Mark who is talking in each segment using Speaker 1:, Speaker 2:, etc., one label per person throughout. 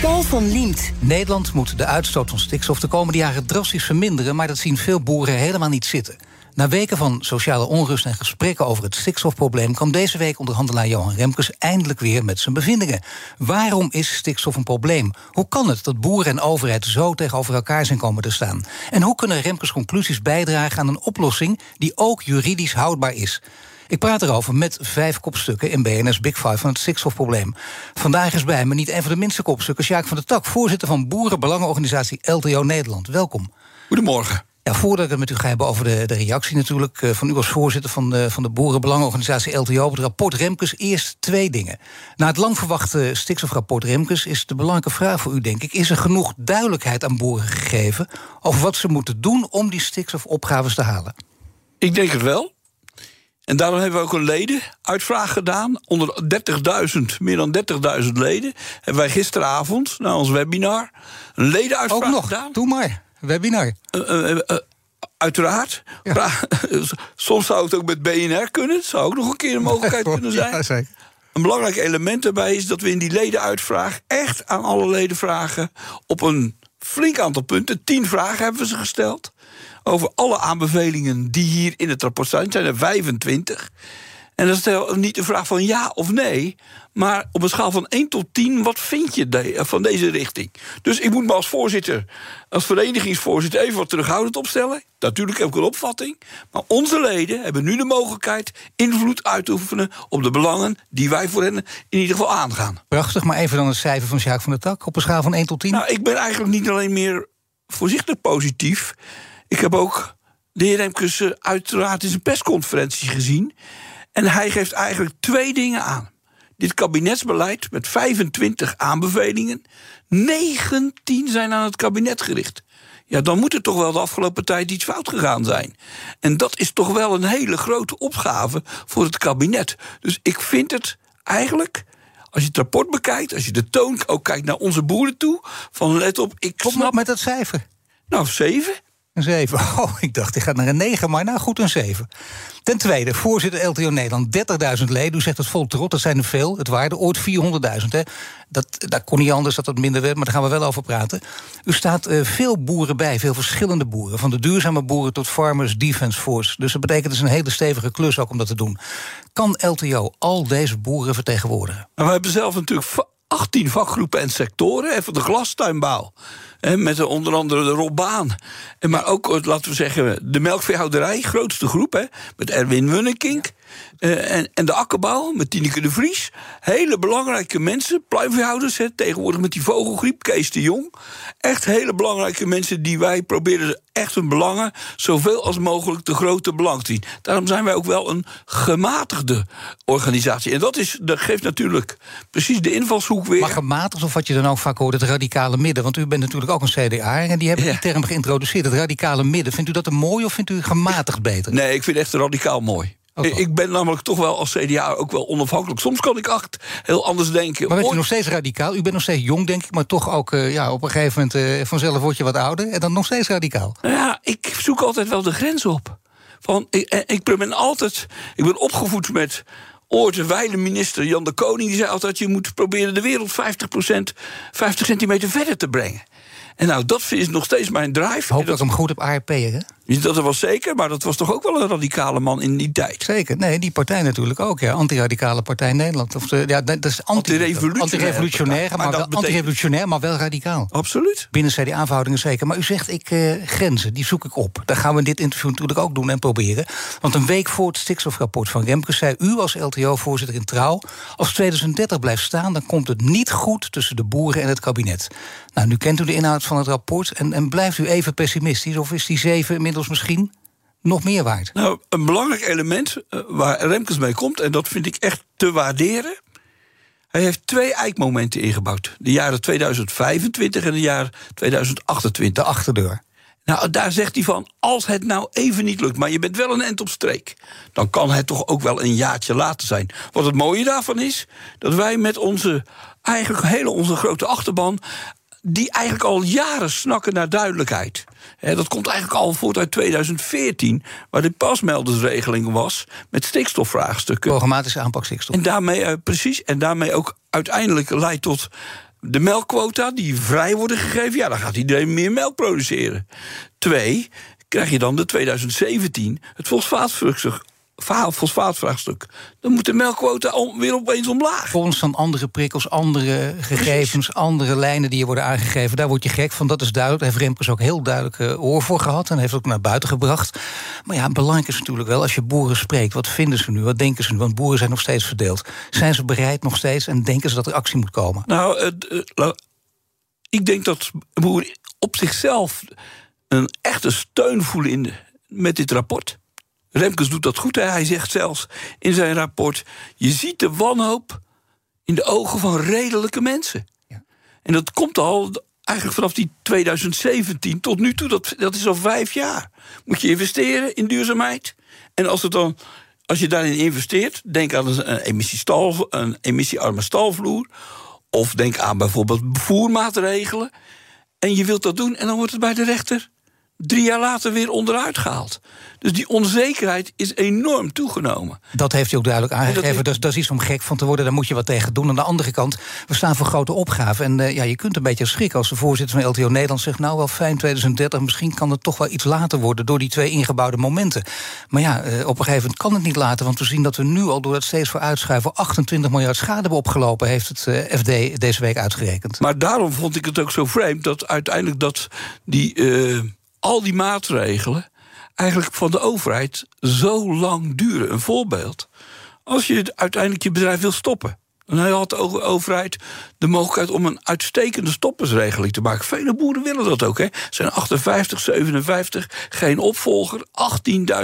Speaker 1: Paul van Liemt.
Speaker 2: Nederland moet de uitstoot van stikstof de komende jaren drastisch verminderen, maar dat zien veel boeren helemaal niet zitten. Na weken van sociale onrust en gesprekken over het stikstofprobleem kwam deze week onderhandelaar Johan Remkes eindelijk weer met zijn bevindingen. Waarom is stikstof een probleem? Hoe kan het dat boeren en overheid zo tegenover elkaar zijn komen te staan? En hoe kunnen Remkes conclusies bijdragen aan een oplossing die ook juridisch houdbaar is? Ik praat erover met vijf kopstukken in BNS Big Five van het stikstofprobleem. Vandaag is bij me niet een van de minste kopstukken, Sjaak van der Tak, voorzitter van Boerenbelangenorganisatie LTO Nederland. Welkom.
Speaker 3: Goedemorgen.
Speaker 2: Ja, voordat ik het met u ga hebben over de, de reactie natuurlijk eh, van u als voorzitter van de, van de Boerenbelangenorganisatie LTO op het rapport Remkes, eerst twee dingen. Na het lang verwachte stikstofrapport Remkes is de belangrijke vraag voor u, denk ik: is er genoeg duidelijkheid aan boeren gegeven over wat ze moeten doen om die stikstofopgaves te halen?
Speaker 3: Ik denk het wel. En daarom hebben we ook een ledenuitvraag gedaan. Onder 30.000, meer dan 30.000 leden. Hebben wij gisteravond, na ons webinar, een ledenuitvraag
Speaker 2: Ook nog,
Speaker 3: gedaan.
Speaker 2: doe maar. Webinar.
Speaker 3: Uh, uh, uh, uiteraard. Ja. Soms zou het ook met BNR kunnen. Het zou ook nog een keer een mogelijkheid kunnen zijn.
Speaker 2: Ja, zeker.
Speaker 3: Een belangrijk element daarbij is dat we in die ledenuitvraag echt aan alle leden vragen op een flink aantal punten. Tien vragen hebben we ze gesteld. Over alle aanbevelingen die hier in het rapport zijn. Het zijn er 25. En dat is niet een vraag van ja of nee. Maar op een schaal van 1 tot 10, wat vind je de, van deze richting? Dus ik moet me als voorzitter, als verenigingsvoorzitter, even wat terughoudend opstellen. Natuurlijk heb ik een opvatting. Maar onze leden hebben nu de mogelijkheid invloed uit te oefenen op de belangen die wij voor hen in ieder geval aangaan.
Speaker 2: Prachtig, maar even dan het cijfer van Sjaak van der Tak op een schaal van 1 tot 10.
Speaker 3: Nou, ik ben eigenlijk niet alleen meer voorzichtig positief. Ik heb ook de heer Remkes uiteraard in zijn persconferentie gezien. En hij geeft eigenlijk twee dingen aan. Dit kabinetsbeleid met 25 aanbevelingen, 19 zijn aan het kabinet gericht. Ja, dan moet er toch wel de afgelopen tijd iets fout gegaan zijn. En dat is toch wel een hele grote opgave voor het kabinet. Dus ik vind het eigenlijk als je het rapport bekijkt, als je de toon ook kijkt naar onze boeren toe, van let op, ik
Speaker 2: Kom
Speaker 3: snap...
Speaker 2: met dat cijfer.
Speaker 3: Nou, zeven.
Speaker 2: Een 7. Oh, ik dacht, ik ga naar een 9, maar nou goed, een 7. Ten tweede, voorzitter LTO Nederland, 30.000 leden. U zegt het vol trot, dat zijn er veel. Het waren ooit 400.000. Hè. Dat, dat kon niet anders dat dat minder werd, maar daar gaan we wel over praten. U staat uh, veel boeren bij, veel verschillende boeren. Van de duurzame boeren tot Farmers Defence Force. Dus dat betekent, is een hele stevige klus ook om dat te doen. Kan LTO al deze boeren vertegenwoordigen?
Speaker 3: We hebben zelf natuurlijk 18 vakgroepen en sectoren. Even de glastuinbouw. Met onder andere de Robbaan. Maar ook, laten we zeggen, de melkveehouderij, grootste groep. Met Erwin Wunnekink. Uh, en, en de akkerbouw met Tineke de Vries. Hele belangrijke mensen, pluimveehouders. Hè, tegenwoordig met die vogelgriep, Kees de Jong. Echt hele belangrijke mensen die wij proberen echt hun belangen... zoveel als mogelijk te grote belang te zien. Daarom zijn wij ook wel een gematigde organisatie. En dat, is, dat geeft natuurlijk precies de invalshoek weer.
Speaker 2: Maar gematigd, of wat je dan ook vaak hoort, het radicale midden. Want u bent natuurlijk ook een CDA en die hebben
Speaker 3: Ja.
Speaker 2: die term geïntroduceerd. Het radicale midden. Vindt u dat een mooi of vindt u gematigd beter?
Speaker 3: Nee, ik vind echt radicaal mooi. Ik ben namelijk toch wel als CDA ook wel onafhankelijk. Soms kan ik echt heel anders denken.
Speaker 2: Maar bent u nog steeds radicaal? U bent nog steeds jong, denk ik, maar toch ook eh, ja, op een gegeven moment eh, vanzelf word je wat ouder en dan nog steeds radicaal.
Speaker 3: Nou ja, ik zoek altijd wel de grens op. Van, ik, en ik ben altijd. Ik ben opgevoed met. Ooit de wijle minister Jan de Koning die zei altijd: je moet proberen de wereld 50%, 50 centimeter verder te brengen. En nou, dat is nog steeds mijn drive.
Speaker 2: Ik hoop dat
Speaker 3: dat,
Speaker 2: ik hem goed ARP'er, hè?
Speaker 3: Dat was zeker, maar dat was toch ook wel een radicale man in die tijd.
Speaker 2: Zeker. Nee, die partij natuurlijk ook, ja. Antiradicale Partij Nederland. Of de, ja, dat is anti- antirevolutionair,
Speaker 3: partij.
Speaker 2: maar,
Speaker 3: Maar
Speaker 2: wel,
Speaker 3: dat betekent-
Speaker 2: antirevolutionair, maar wel radicaal.
Speaker 3: Absoluut.
Speaker 2: Binnen CDA-verhoudingen zeker. Maar u zegt, ik, eh, grenzen, die zoek ik op. Dat gaan we in dit interview natuurlijk ook doen en proberen. Want een week voor het stikstofrapport van Remkes... zei u als LTO-voorzitter in Trouw... als 2030 blijft staan, dan komt het niet goed... tussen de boeren en het kabinet. Nou, nu kent u de inhoud van het rapport... en, en blijft u even pessimistisch? Of is die zeven inmiddels misschien nog meer waard?
Speaker 3: Nou, een belangrijk element eh, waar Remkes mee komt, en dat vind ik echt te waarderen. Hij heeft twee eikmomenten ingebouwd. De jaren 2025 en de jaren 2028.
Speaker 2: De achterdeur.
Speaker 3: Nou, daar zegt hij van, als het nou even niet lukt... maar je bent wel een end op streek... dan kan het toch ook wel een jaartje later zijn. Wat het mooie daarvan is, dat wij met onze... eigenlijk hele onze grote achterban die eigenlijk al jaren snakken naar duidelijkheid. dat komt eigenlijk al voort uit 2014, waar de pasmeldersregeling was met stikstofvraagstukken.
Speaker 2: Programmatische aanpak stikstof.
Speaker 3: En daarmee, uh, precies, en daarmee ook uiteindelijk leidt tot de melkquota die vrij worden gegeven. Ja, dan gaat iedereen meer melk produceren. Twee, krijg je dan de 2017 het fosfaatvraagstuk fosfaatvraagstuk. Dan moet de melkquota weer opeens omlaag.
Speaker 2: Volgens van andere prikkels, andere gegevens, andere lijnen die je worden aangegeven. Daar word je gek van, dat is duidelijk. Daar heeft Remkes ook heel duidelijk uh, oor voor gehad en heeft ook naar buiten gebracht. Maar ja, belangrijk is natuurlijk wel, als je boeren spreekt, wat vinden ze nu, wat denken ze nu? Want boeren zijn nog steeds verdeeld. Zijn ze bereid nog steeds en denken ze dat er actie moet komen?
Speaker 3: Nou, uh, ik denk dat boeren op zichzelf een echte steun voelen in de, met dit rapport. Remkes doet dat goed. Hè? Hij zegt zelfs in zijn rapport: je ziet de wanhoop in de ogen van redelijke mensen. Ja. En dat komt al eigenlijk vanaf die 2017 tot nu toe. Dat, dat is al vijf jaar. Moet je investeren in duurzaamheid. En als, het dan, als je daarin investeert, denk aan een, emissiestal, een emissiearme stalvloer. Of denk aan bijvoorbeeld voermaatregelen. En je wilt dat doen en dan wordt het bij de rechter drie jaar later weer onderuit gehaald. Dus die onzekerheid is enorm toegenomen.
Speaker 2: Dat heeft hij ook duidelijk aangegeven. Dat, dat, is iets om gek van te worden. Daar moet je wat tegen doen. Aan de andere kant, we staan voor grote opgaven. En uh, ja, je kunt een beetje schrikken als de voorzitter van LTO Nederland zegt... nou wel fijn 2030, misschien kan het toch wel iets later worden... door die twee ingebouwde momenten. Maar ja, uh, op een gegeven moment kan het niet later... want we zien dat we nu al door dat steeds voor uitschuiven... 28 miljard schade hebben opgelopen... heeft het uh, eh, FD deze week uitgerekend.
Speaker 3: Maar daarom vond ik het ook zo vreemd... dat uiteindelijk dat die al die maatregelen eigenlijk van de overheid zo lang duren. Een voorbeeld. Als je uiteindelijk je bedrijf wil stoppen. Dan had de overheid de mogelijkheid om een uitstekende stoppersregeling te maken. Vele boeren willen dat ook. Hè. zijn 58, 57, geen opvolger.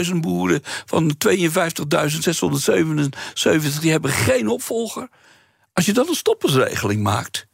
Speaker 3: 18.000 boeren van 52.677 die hebben geen opvolger. Als je dan een stoppersregeling maakt.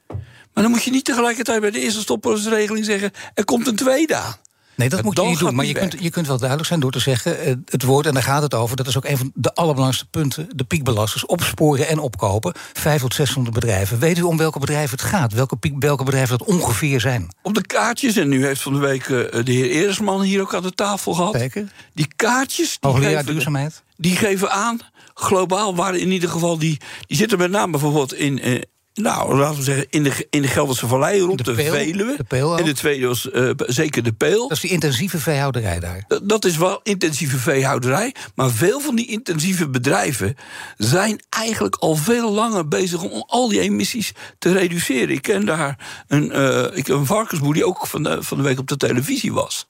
Speaker 3: Maar dan moet je niet tegelijkertijd bij de eerste stoppersregeling zeggen: er komt een tweede aan.
Speaker 2: Nee, dat moet je niet doen. Maar je kunt, je kunt wel duidelijk zijn door te zeggen... Eh, het woord, en daar gaat het over... dat is ook een van de allerbelangrijkste punten... de piekbelasters, opsporen en opkopen. Vijf tot 600 bedrijven. Weet u om welke bedrijven het gaat? Welke, piek, welke bedrijven dat ongeveer zijn?
Speaker 3: Op de kaartjes, en nu heeft van de week eh, de heer Eersman hier ook aan de tafel gehad.
Speaker 2: Zeker.
Speaker 3: Die kaartjes... Die
Speaker 2: geven, duurzaamheid?
Speaker 3: Die geven aan, globaal waren in ieder geval... die, die zitten met name bijvoorbeeld in... Nou, laten we zeggen, in de, in de Gelderse Vallei rond de, de Veluwe.
Speaker 2: De peel
Speaker 3: en de tweede was uh, zeker de Peel.
Speaker 2: Dat is die intensieve veehouderij daar.
Speaker 3: Dat, dat is wel intensieve veehouderij. Maar veel van die intensieve bedrijven zijn eigenlijk al veel langer bezig om al die emissies te reduceren. Ik ken daar een, uh, ik, een varkensboer die ook van de, van de week op de televisie was.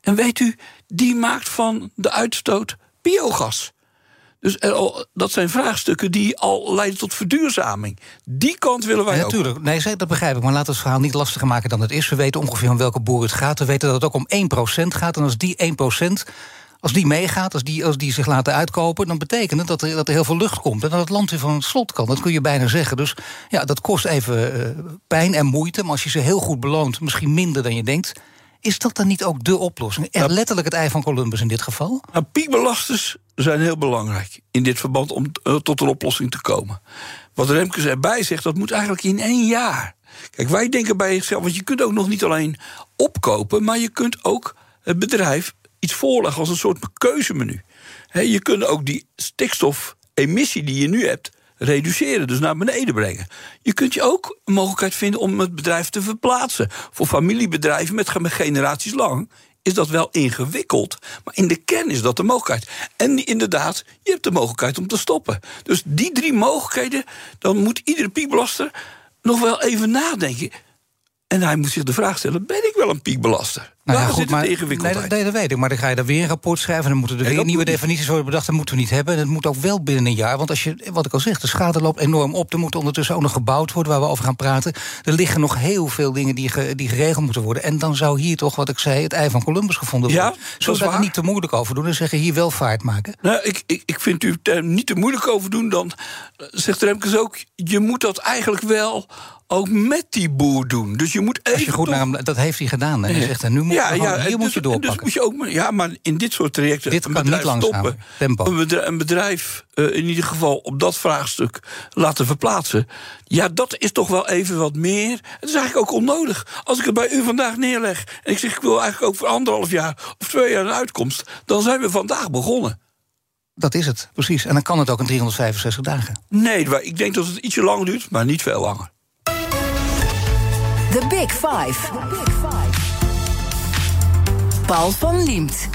Speaker 3: En weet u, die maakt van de uitstoot biogas. Dus dat zijn vraagstukken die al leiden tot verduurzaming. Die kant willen wij
Speaker 2: ja, natuurlijk.
Speaker 3: Ook.
Speaker 2: Nee, dat begrijp ik. Maar laten we het verhaal niet lastiger maken dan het is. We weten ongeveer om welke boer het gaat. We weten dat het ook om 1% gaat. En als die 1% als die meegaat, als die, als die zich laten uitkopen, dan betekent het dat er, dat er heel veel lucht komt. En dat het land weer van het slot kan. Dat kun je bijna zeggen. Dus ja, dat kost even uh, pijn en moeite. Maar als je ze heel goed beloont, misschien minder dan je denkt. Is dat dan niet ook de oplossing? Echt letterlijk het ei van Columbus in dit geval?
Speaker 3: Nou, piekbelasters zijn heel belangrijk in dit verband om uh, tot een oplossing te komen. Wat Remkes erbij zegt, dat moet eigenlijk in één jaar. Kijk, wij denken bij jezelf, want je kunt ook nog niet alleen opkopen, maar je kunt ook het bedrijf iets voorleggen als een soort keuzemenu. He, je kunt ook die stikstofemissie die je nu hebt reduceren, dus naar beneden brengen. Je kunt je ook een mogelijkheid vinden om het bedrijf te verplaatsen. Voor familiebedrijven met generaties lang is dat wel ingewikkeld. Maar in de kern is dat de mogelijkheid. En inderdaad, je hebt de mogelijkheid om te stoppen. Dus die drie mogelijkheden, dan moet iedere piekbelaster nog wel even nadenken. En hij moet zich de vraag stellen: ben ik wel een piekbelaster? Daar
Speaker 2: ja,
Speaker 3: zit het
Speaker 2: maar,
Speaker 3: ingewikkeld
Speaker 2: nee, dat, nee, dat weet ik. Maar dan ga je daar weer een rapport schrijven... en dan moeten er weer
Speaker 3: dat
Speaker 2: nieuwe definities worden bedacht. Dat moeten we niet hebben. En het moet ook wel binnen een jaar. Want als je, wat ik al zeg, de schade loopt enorm op. Er moet ondertussen ook nog gebouwd worden, waar we over gaan praten. Er liggen nog heel veel dingen die, ge- die geregeld moeten worden. En dan zou hier toch, wat ik zei, het ei van Columbus gevonden
Speaker 3: Ja,
Speaker 2: worden.
Speaker 3: dat
Speaker 2: Zullen
Speaker 3: is
Speaker 2: we niet te moeilijk over doen en zeggen hier wel vaart maken?
Speaker 3: Nou, ik, ik, ik vind u er niet te moeilijk over doen. Dan eh, zegt Remkes ook, je moet dat eigenlijk wel ook met die boer doen. Dus je moet even
Speaker 2: Als je goed naar hem, dat heeft hij gedaan. En hij zegt, en nu moet je gewoon-
Speaker 3: en
Speaker 2: hier moet
Speaker 3: dus-
Speaker 2: je
Speaker 3: Dus
Speaker 2: doorpakken.
Speaker 3: moet je ook, maar- ja, maar in dit soort trajecten.
Speaker 2: Dit
Speaker 3: een
Speaker 2: kan
Speaker 3: bedrijf
Speaker 2: niet langzamer.
Speaker 3: stoppen,
Speaker 2: Tempo.
Speaker 3: Een bedrijf, een bedrijf eh, in ieder geval op dat vraagstuk laten verplaatsen. Ja, dat is toch wel even wat meer. Het is eigenlijk ook onnodig. Als ik het bij u vandaag neerleg. en ik zeg, ik wil eigenlijk ook voor anderhalf jaar of twee jaar een uitkomst. dan zijn we vandaag begonnen.
Speaker 2: Dat is het, precies. En dan kan het ook in 365 dagen.
Speaker 3: Nee, ik denk dat het ietsje langer duurt, maar niet veel langer.
Speaker 1: The Big Five. Paul van Liemt.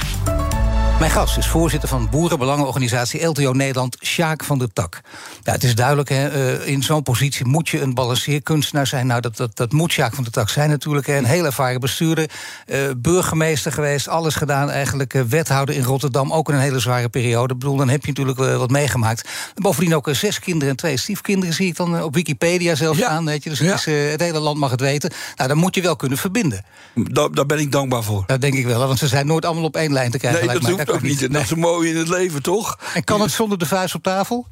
Speaker 2: Mijn gast is voorzitter van boerenbelangenorganisatie LTO Nederland, Sjaak van der Tak. Ja, het is duidelijk, hè, eh, in zo'n positie moet je een balanceerkunstenaar zijn. Nou, dat, dat, dat moet Sjaak van der Tak zijn natuurlijk. hè. Een heel ervaren bestuurder, eh, burgemeester geweest, alles gedaan eigenlijk. eh, wethouder in Rotterdam, ook in een hele zware periode. Ik bedoel, dan heb je natuurlijk eh, wat meegemaakt. Bovendien ook eh, zes kinderen en twee stiefkinderen zie ik dan op Wikipedia zelfs
Speaker 3: Ja.
Speaker 2: aan. Weet je. Dus het,
Speaker 3: Ja.
Speaker 2: is, het hele land mag het weten. Nou, dan moet je wel kunnen verbinden.
Speaker 3: Daar, daar ben ik dankbaar voor.
Speaker 2: Dat denk ik wel, want ze zijn nooit allemaal op één lijn te krijgen.
Speaker 3: Nee, dat ook niet. En dat is mooi in het leven, toch?
Speaker 2: En kan het zonder de vuist op tafel?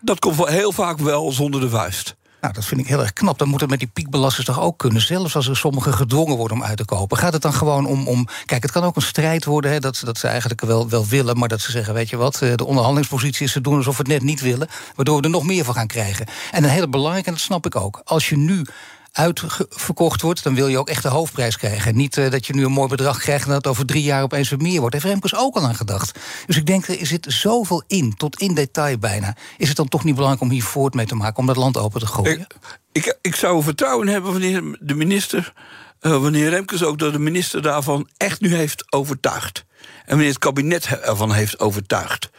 Speaker 3: Dat komt wel heel vaak wel zonder de vuist.
Speaker 2: Nou, dat vind ik heel erg knap. Dan moet het met die piekbelasters toch ook kunnen. Zelfs als er sommigen gedwongen worden om uit te kopen. Gaat het dan gewoon om. om kijk, het kan ook een strijd worden. Hè, dat, ze- dat ze eigenlijk wel, wel willen. Maar dat ze zeggen: Weet je wat, eh, de onderhandelingspositie is te doen alsof we het net niet willen. Waardoor we er nog meer van gaan krijgen. En een hele belangrijke, en dat snap ik ook. Als je nu uitverkocht wordt, dan wil je ook echt de hoofdprijs krijgen. En niet eh, dat je nu een mooi bedrag krijgt en dat over drie jaar opeens weer meer wordt. Heeft Remkes ook al aan gedacht. Dus ik denk, er zit zoveel in, tot in detail bijna. Is het dan toch niet belangrijk om hier voort mee te maken, om dat land open te gooien?
Speaker 3: Ik, ik, ik zou vertrouwen hebben wanneer de minister, wanneer Remkes ook dat de minister daarvan echt nu heeft overtuigd. En wanneer het kabinet ervan heeft overtuigd.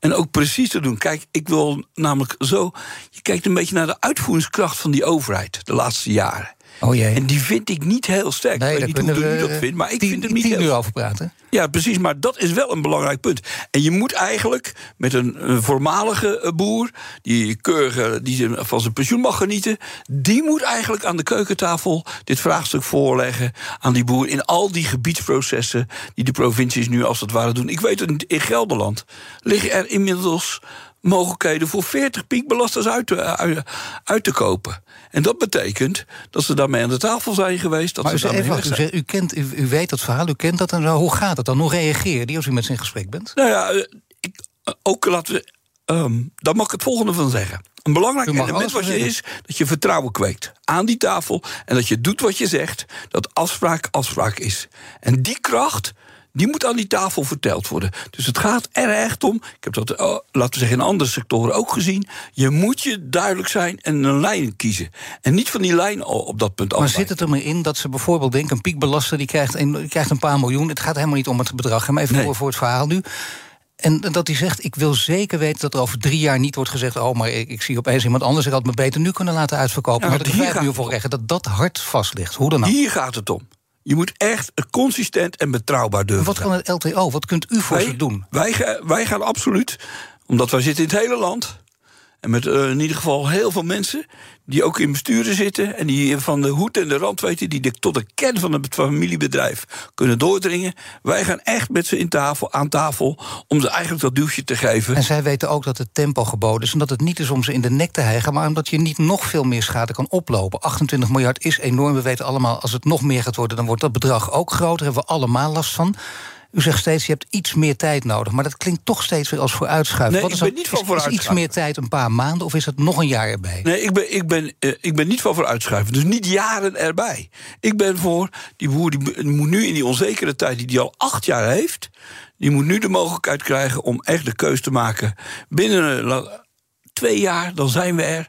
Speaker 3: En ook precies te doen. Kijk, ik wil namelijk zo. Je kijkt een beetje naar de uitvoeringskracht van die overheid de laatste jaren.
Speaker 2: Oh jee.
Speaker 3: En die vind ik niet heel sterk. ik
Speaker 2: Nee,
Speaker 3: weet
Speaker 2: daar
Speaker 3: niet hoe u dat vindt, maar ik
Speaker 2: tien,
Speaker 3: vind het niet
Speaker 2: tien
Speaker 3: heel
Speaker 2: uur over praten.
Speaker 3: ja, precies, maar dat is wel een belangrijk punt. En je moet eigenlijk met een, een voormalige eh, boer, die keurige, die van zijn pensioen mag genieten, die moet eigenlijk aan de keukentafel dit vraagstuk voorleggen aan die boer in al die gebiedsprocessen die de provincies nu als het ware doen. Ik weet het, in Gelderland liggen er inmiddels mogelijkheden voor 40 piekbelasters uit te, uit, uit te kopen. En dat betekent dat ze daarmee aan de tafel zijn geweest. Dat
Speaker 2: Maar
Speaker 3: ze daarmee
Speaker 2: even u,
Speaker 3: zijn.
Speaker 2: zegt, u, kent, u, u weet dat verhaal, u kent dat en zo. Hoe gaat het dan? Hoe reageert die als u met ze in gesprek bent?
Speaker 3: Nou ja, eh, ik, eh, ook laten we. ehm daar mag ik het volgende van zeggen. Een belangrijk element wat je is dat je vertrouwen kweekt aan die tafel en dat je doet wat je zegt, dat afspraak afspraak is. En die kracht, die moet aan die tafel verteld worden. Dus het gaat er echt om. Ik heb dat, oh, laten we zeggen, in andere sectoren ook gezien. Je moet je duidelijk zijn en een lijn kiezen. En niet van die lijn op dat punt
Speaker 2: Maar
Speaker 3: afwijken.
Speaker 2: zit het er maar in dat ze bijvoorbeeld denken... een piekbelaster die krijgt, een, die krijgt een paar miljoen. Het gaat helemaal niet om het bedrag. Maar even
Speaker 3: Nee.
Speaker 2: voor, het verhaal nu. En dat hij zegt, ik wil zeker weten dat er over drie jaar niet wordt gezegd... oh, maar ik, ik zie opeens iemand anders, ik had me beter nu kunnen laten uitverkopen...
Speaker 3: Ja,
Speaker 2: maar dat ik vijf
Speaker 3: gaat
Speaker 2: miljoen voor krijgen, dat dat hard vast ligt. Hoe dan ook.
Speaker 3: Hier gaat het om. Je moet echt consistent en betrouwbaar durven
Speaker 2: Wat kan het LTO? Wat kunt u voor ze doen?
Speaker 3: Wij, wij gaan absoluut, omdat wij zitten in het hele land. Met eh, in ieder geval heel veel mensen die ook in besturen zitten. En die van de hoed en de rand weten. Die tot de kern van het familiebedrijf kunnen doordringen. Wij gaan echt met ze in tafel, aan tafel. om ze eigenlijk dat duwtje te geven.
Speaker 2: En zij weten ook dat het tempo geboden is. En dat het niet is om ze in de nek te hijgen. maar omdat je niet nog veel meer schade kan oplopen. 28 miljard is enorm. We weten allemaal, als het nog meer gaat worden. dan wordt dat bedrag ook groter. Daar hebben we allemaal last van. U zegt steeds, je hebt iets meer tijd nodig. Maar dat klinkt toch steeds weer als vooruitschuiven.
Speaker 3: Nee,
Speaker 2: Wat
Speaker 3: ik
Speaker 2: is
Speaker 3: ben
Speaker 2: dat-
Speaker 3: niet van
Speaker 2: is- Is iets
Speaker 3: vooruitschuiven.
Speaker 2: meer tijd een paar maanden? Of is het nog een jaar erbij?
Speaker 3: Nee, ik ben, ik, ben, eh, ik ben niet van vooruitschuiven. Dus niet jaren erbij. Ik ben voor, die boer die moet nu in die onzekere tijd... die die al acht jaar heeft... die moet nu de mogelijkheid krijgen om echt de keus te maken. Binnen la- twee jaar, dan zijn we er.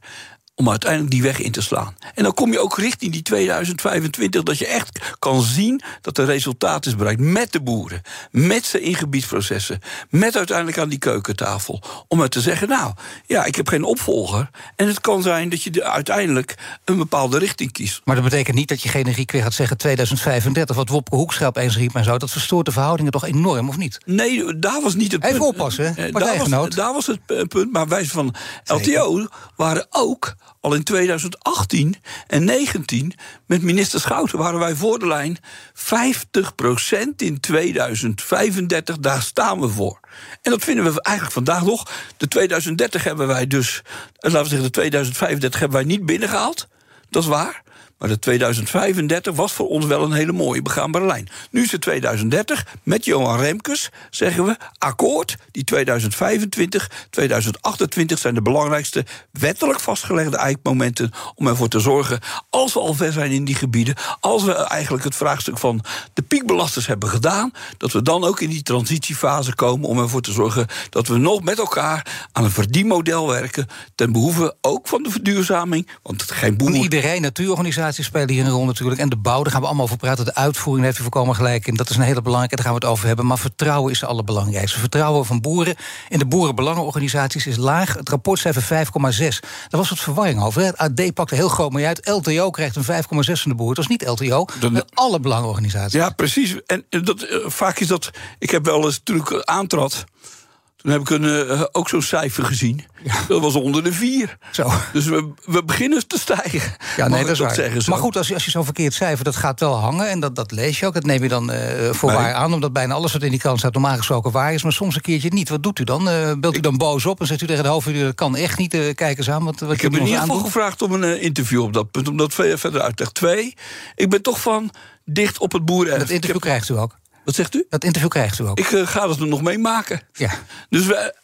Speaker 3: Om uiteindelijk die weg in te slaan. En dan kom je ook richting die 2025, dat je echt kan zien dat er resultaat is bereikt met de boeren, met ze in gebiedsprocessen, met uiteindelijk aan die keukentafel. Om er te zeggen, nou ja, ik heb geen opvolger. En het kan zijn dat je de, uiteindelijk een bepaalde richting kiest.
Speaker 2: Maar dat betekent niet dat je generiek weer gaat zeggen 2035. Wat Wopke Hoekstra opeens riep en zo. Dat verstoort de verhoudingen toch enorm, of niet?
Speaker 3: Nee, daar was niet het
Speaker 2: Even
Speaker 3: punt.
Speaker 2: oppassen, hè?
Speaker 3: Eh. Daar was, daar was het punt. Maar wij van LTO waren ook al in 2018 en 19 met minister Schouten waren wij voor de lijn 50% in 2035, daar staan we voor. En dat vinden we eigenlijk vandaag nog. De 2030 hebben wij dus, eh, laten we zeggen, de 2035 hebben wij niet binnengehaald. Dat is waar. Maar de 2035 was voor ons wel een hele mooie begaanbare lijn. Nu is het 2030. Met Johan Remkes zeggen we akkoord. Die 2025, 2028 zijn de belangrijkste wettelijk vastgelegde eikmomenten om ervoor te zorgen, als we al ver zijn in die gebieden, als we eigenlijk het vraagstuk van de piekbelasters hebben gedaan, dat we dan ook in die transitiefase komen om ervoor te zorgen dat we nog met elkaar aan een verdienmodel werken ten behoeve ook van de verduurzaming, want geen
Speaker 2: En
Speaker 3: boer
Speaker 2: iedereen, spelen hier een rol natuurlijk. En de bouw, daar gaan we allemaal over praten. De uitvoering daar heeft u voorkomen gelijk in. Dat is een hele belangrijke, daar gaan we het over hebben. Maar vertrouwen is de allerbelangrijkste. Vertrouwen van boeren in de boerenbelangenorganisaties is laag. Het rapport cijfer 5,6. Daar was wat verwarring over. Het AD pakte heel groot mee uit. LTO krijgt een 5,6 van de boeren. Dat is niet LTO, maar alle belangenorganisaties.
Speaker 3: Ja, precies. En dat, eh, vaak is dat. Ik heb wel eens toen ik aantrad. Toen heb ik een, eh, ook zo'n cijfer gezien. Dat was onder de vier.
Speaker 2: Zo.
Speaker 3: Dus we, we beginnen te stijgen.
Speaker 2: Ja, nee, dat is waar.
Speaker 3: zeggen?
Speaker 2: Maar goed, als je, als je zo'n verkeerd cijfer, dat gaat wel hangen. En dat, dat lees je ook. Dat neem je dan eh, voor
Speaker 3: Nee.
Speaker 2: waar aan. Omdat bijna alles wat in die krant staat normaal gesproken waar is. Maar soms een keertje niet. Wat doet u dan? Eh belt u dan boos op en zegt u tegen de hoofdredacteur... dat kan echt niet, eh, kijk eens aan. Wat, wat
Speaker 3: Ik heb in ieder geval gevraagd om een interview op dat punt. Om dat ve- verder uit te leggen. Twee, ik ben toch van dicht op het boerenerf.
Speaker 2: Dat interview
Speaker 3: heb-
Speaker 2: krijgt u ook.
Speaker 3: Wat zegt u?
Speaker 2: Dat interview krijgt u ook.
Speaker 3: Ik eh, ga dat nog meemaken.
Speaker 2: Ja.
Speaker 3: Dus we,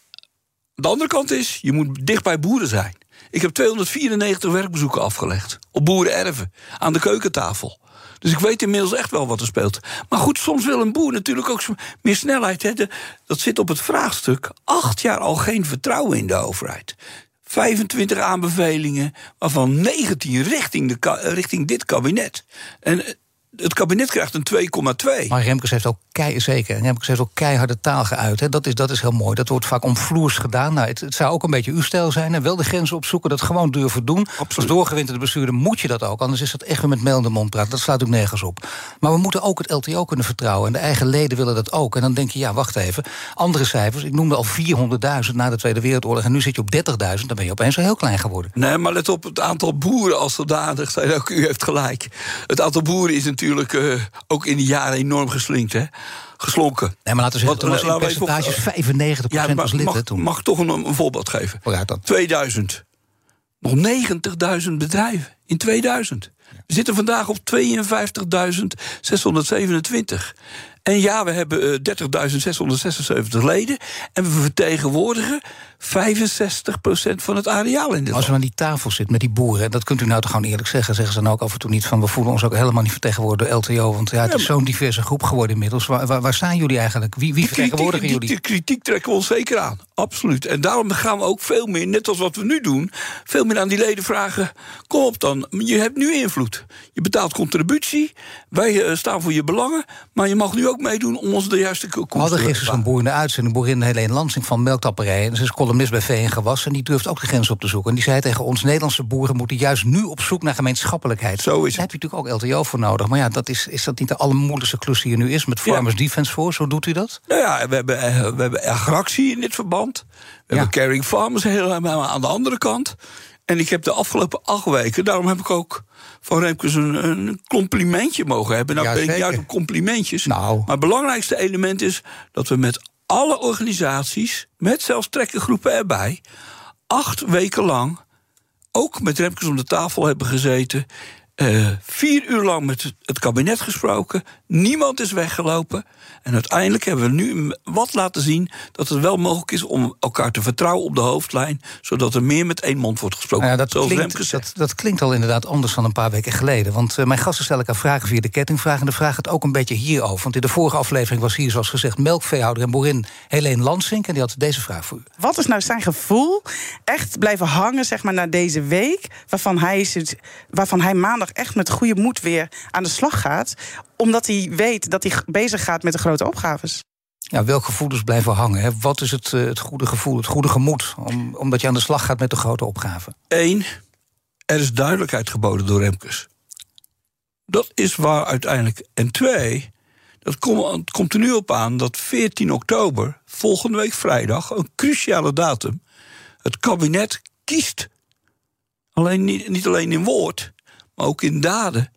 Speaker 3: de andere kant is, je moet dicht bij boeren zijn. Ik heb 294 werkbezoeken afgelegd. Op boerenerven. Aan de keukentafel. Dus ik weet inmiddels echt wel wat er speelt. Maar goed, soms wil een boer natuurlijk ook meer snelheid. Hè. De- dat zit op het vraagstuk. Acht jaar al geen vertrouwen in de overheid. 25 aanbevelingen, waarvan 19 richting, de, richting dit kabinet. En eh, het kabinet krijgt een 2,2.
Speaker 2: Maar Remkes heeft ook kei, zeker. Remkes heeft ook keiharde taal geuit. Hè. Dat, is, dat is heel mooi. Dat wordt vaak omvloers gedaan. Nou, het, het zou ook een beetje uw stijl zijn. En wel de grenzen opzoeken, dat gewoon durven doen. Als doorgewinterde bestuurder moet je dat ook. Anders is dat echt weer met meel in de mond praten. Dat slaat ook nergens op. Maar we moeten ook het LTO kunnen vertrouwen. En de eigen leden willen dat ook. En dan denk je, ja, wacht even. Andere cijfers. Ik noemde al 400.000 na de Tweede Wereldoorlog. En nu zit je op 30.000. Dan ben je opeens heel klein geworden.
Speaker 3: Nee, maar let op, het aantal boeren als zodanig, ook, u heeft gelijk. Het aantal boeren is natuurlijk eh, ook in die jaren enorm geslinkt, hè? Geslonken.
Speaker 2: Nee, maar laten we zeggen, was
Speaker 3: eh, even
Speaker 2: percentages
Speaker 3: op-
Speaker 2: 95%
Speaker 3: maar
Speaker 2: was lid,
Speaker 3: mag,
Speaker 2: hè, toen.
Speaker 3: mag ik toch een, een voorbeeld geven?
Speaker 2: Vooruit dan.
Speaker 3: 2000. Nog 90.000 bedrijven in 2000. We zitten vandaag op 52.627. En ja, we hebben eh, 30.676 leden. En we vertegenwoordigen 65% van het areaal in dit
Speaker 2: Als we aan die tafel zit met die boeren, en dat kunt u nou toch gewoon eerlijk zeggen, zeggen ze dan ook af en toe niet van we voelen ons ook helemaal niet vertegenwoordigd door LTO, want ja, het is zo'n diverse groep geworden inmiddels. Waar, waar, waar staan jullie eigenlijk? Wie, wie vertegenwoordigen
Speaker 3: kritiek,
Speaker 2: jullie?
Speaker 3: die kritiek trekken we ons zeker aan. Absoluut. En daarom gaan we ook veel meer, net als wat we nu doen, veel meer aan die leden vragen. Kom op dan, je hebt nu invloed. Je betaalt contributie. Wij eh, staan voor je belangen. Maar je mag nu ook meedoen om ons de juiste ko-
Speaker 2: We
Speaker 3: koers
Speaker 2: hadden
Speaker 3: te
Speaker 2: gisteren
Speaker 3: bepalen.
Speaker 2: boer in de uitzending, boerin Helene Lansing van Melktapperij. En ze is columnist bij Vee en die durft ook de grens op te zoeken. En die zei tegen ons: Nederlandse boeren moeten juist nu op zoek naar gemeenschappelijkheid.
Speaker 3: Zo is
Speaker 2: Daar
Speaker 3: het.
Speaker 2: heb je natuurlijk ook LTO voor nodig. Maar ja, dat is, is dat niet de allermoeilijkste klus die er nu is met
Speaker 3: Ja.
Speaker 2: Farmers Defence Force? Hoe doet u dat?
Speaker 3: Nou ja, we hebben, eh, we hebben agractie in dit verband. We
Speaker 2: Ja.
Speaker 3: hebben caring farmers helemaal aan de andere kant. En ik heb de afgelopen acht weken, daarom heb ik ook van Remkes een, een complimentje mogen hebben. Nou,
Speaker 2: Ja,
Speaker 3: ben ik uit op complimentjes.
Speaker 2: Nou.
Speaker 3: Maar het belangrijkste element is dat we met alle organisaties, met zelfs trekkergroepen erbij, acht weken lang ook met Remkes om de tafel hebben gezeten. eh, vier uur lang met het kabinet gesproken. Niemand is weggelopen. En uiteindelijk hebben we nu wat laten zien dat het wel mogelijk is om elkaar te vertrouwen op de hoofdlijn, zodat er meer met één mond wordt gesproken.
Speaker 2: Nou ja, dat, klinkt, dat, dat klinkt al inderdaad anders dan een paar weken geleden. Want eh, mijn gasten stellen elkaar vragen via de kettingvraag. En de vraag het ook een beetje hierover. Want in de vorige aflevering was hier, zoals gezegd, melkveehouder en boerin Helene Lansink. En die had deze vraag voor u.
Speaker 4: Wat is nou zijn gevoel echt blijven hangen zeg maar, na deze week... Waarvan hij, zit- waarvan hij maandag echt met goede moed weer aan de slag gaat... omdat hij weet dat hij bezig gaat met de grote opgaves?
Speaker 2: Ja, welke gevoelens blijven hangen? Hè? Wat is het, eh, het goede gevoel, het goede gemoed? Om, omdat je aan de slag gaat met de grote opgave.
Speaker 3: Eén, er is duidelijkheid geboden door Remkes. Dat is waar uiteindelijk. En twee, dat kom- het komt er nu op aan dat 14 oktober, volgende week vrijdag, een cruciale datum, het kabinet kiest. Alleen niet, niet alleen in woord, maar ook in daden.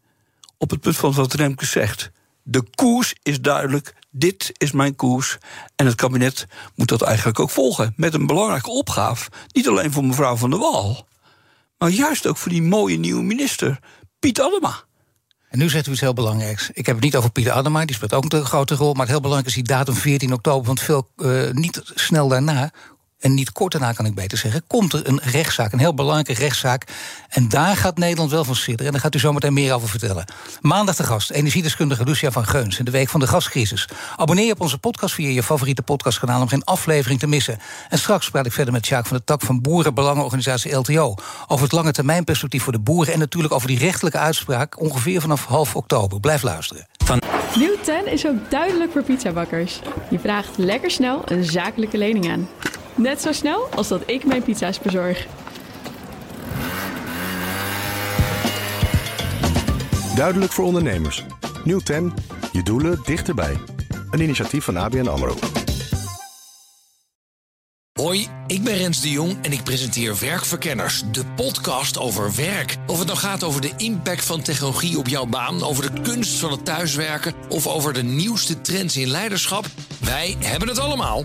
Speaker 3: Op het punt van wat Remkes zegt. De koers is duidelijk. Dit is mijn koers. En het kabinet moet dat eigenlijk ook volgen. Met een belangrijke opgave. Niet alleen voor mevrouw Van der Wal. Maar juist ook voor die mooie nieuwe minister, Piet Adema.
Speaker 2: En nu zegt u iets heel belangrijks. Ik heb het niet over Pieter Adema, die speelt ook een grote rol. Maar het heel belangrijk is die datum 14 oktober. Want veel, eh, niet snel daarna, en niet kort daarna kan ik beter zeggen... komt er een rechtszaak, een heel belangrijke rechtszaak. En daar gaat Nederland wel van sidderen. En daar gaat u zo meteen meer over vertellen. Maandag de gast, energiedeskundige Lucia van Geuns... in de week van de gascrisis. Abonneer je op onze podcast via je favoriete podcastkanaal... om geen aflevering te missen. En straks praat ik verder met Sjaak van de Tak... van Boerenbelangenorganisatie LTO... over het lange termijnperspectief voor de boeren... en natuurlijk over die rechtelijke uitspraak... ongeveer vanaf half oktober. Blijf luisteren.
Speaker 5: Nieuw 10 is ook duidelijk voor pizzabakkers. Je vraagt lekker snel een zakelijke lening aan. Net zo snel als dat ik mijn pizza's bezorg.
Speaker 6: Duidelijk voor ondernemers. Nieuw 10. Je doelen dichterbij. Een initiatief van ABN AMRO.
Speaker 7: Hoi, ik ben Rens de Jong en ik presenteer Werkverkenners, de podcast over werk. Of het nou gaat over de impact van technologie op jouw baan, over de kunst van het thuiswerken of over de nieuwste trends in leiderschap, wij hebben het allemaal.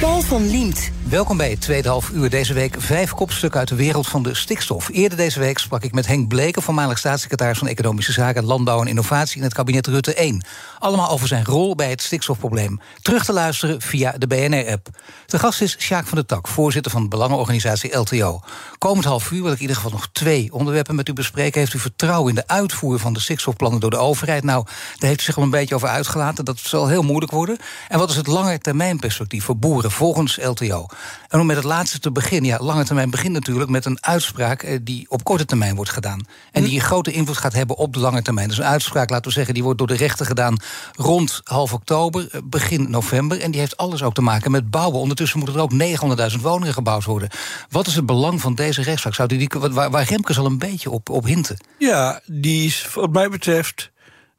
Speaker 1: Paul van Liemt.
Speaker 2: Welkom bij het tweede half uur. Deze week vijf kopstukken uit de wereld van de stikstof. Eerder deze week sprak ik met Henk Bleken, voormalig staatssecretaris van Economische Zaken, Landbouw en Innovatie in het kabinet Rutte 1. Allemaal over zijn rol bij het stikstofprobleem. Terug te luisteren via de BNR-app. De gast is Sjaak van der Tak, voorzitter van de belangenorganisatie LTO. Komend half uur wil ik in ieder geval nog twee onderwerpen met u bespreken. Heeft u vertrouwen in de uitvoer van de stikstofplannen door de overheid? Nou, daar heeft u zich al een beetje over uitgelaten. Dat zal heel moeilijk worden. En wat is het lange termijnperspectief voor boeren volgens LTO? En om met het laatste te beginnen. Ja, lange termijn begint natuurlijk met een uitspraak eh, die op korte termijn wordt gedaan. En die een grote invloed gaat hebben op de lange termijn. Dus een uitspraak, laten we zeggen, die wordt door de rechter gedaan rond half oktober, eh, begin november. En die heeft alles ook te maken met bouwen. Ondertussen moeten er ook 900.000 woningen gebouwd worden. Wat is het belang van deze rechtszaak? Zou die, die, waar, waar Remkes al een beetje op, op hinten?
Speaker 3: Ja, die is wat mij betreft